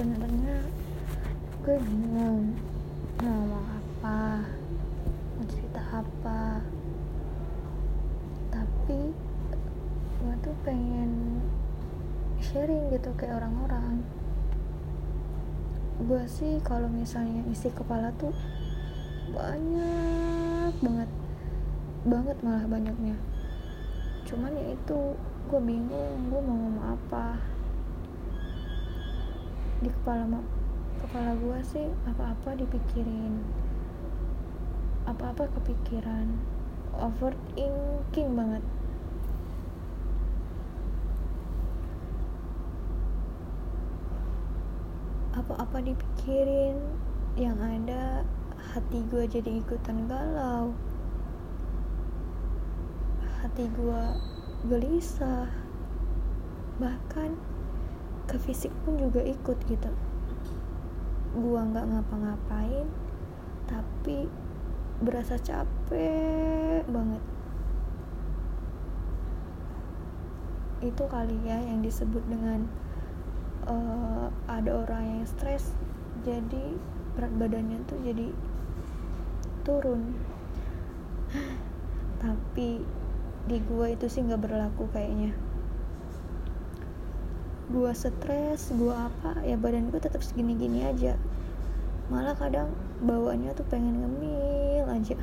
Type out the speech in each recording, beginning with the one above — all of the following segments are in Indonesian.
sebenarnya gue bingung mau ngomong apa mau cerita apa. Tapi gue tuh pengen sharing gitu kayak orang-orang. Gue sih kalau misalnya isi kepala tuh banyak banget banget malah banyaknya. Cuman ya itu gue bingung gue mau ngomong apa di kepala kepala gue sih apa-apa dipikirin. Apa-apa kepikiran. Overthinking banget. Apa-apa dipikirin yang ada hati gue jadi ikutan galau. Hati gue gelisah. Bahkan ke fisik pun juga ikut gitu. Gue nggak ngapa-ngapain tapi berasa capek banget. Itu kali ya yang disebut dengan uh, ada orang yang stres jadi berat badannya tuh jadi turun. Tapi di gua itu sih nggak berlaku kayaknya gua stres gua apa ya badan gua tetap segini-gini aja. Malah kadang bawaannya tuh pengen ngemil aja.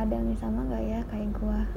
Ada yang sama nggak ya kayak gua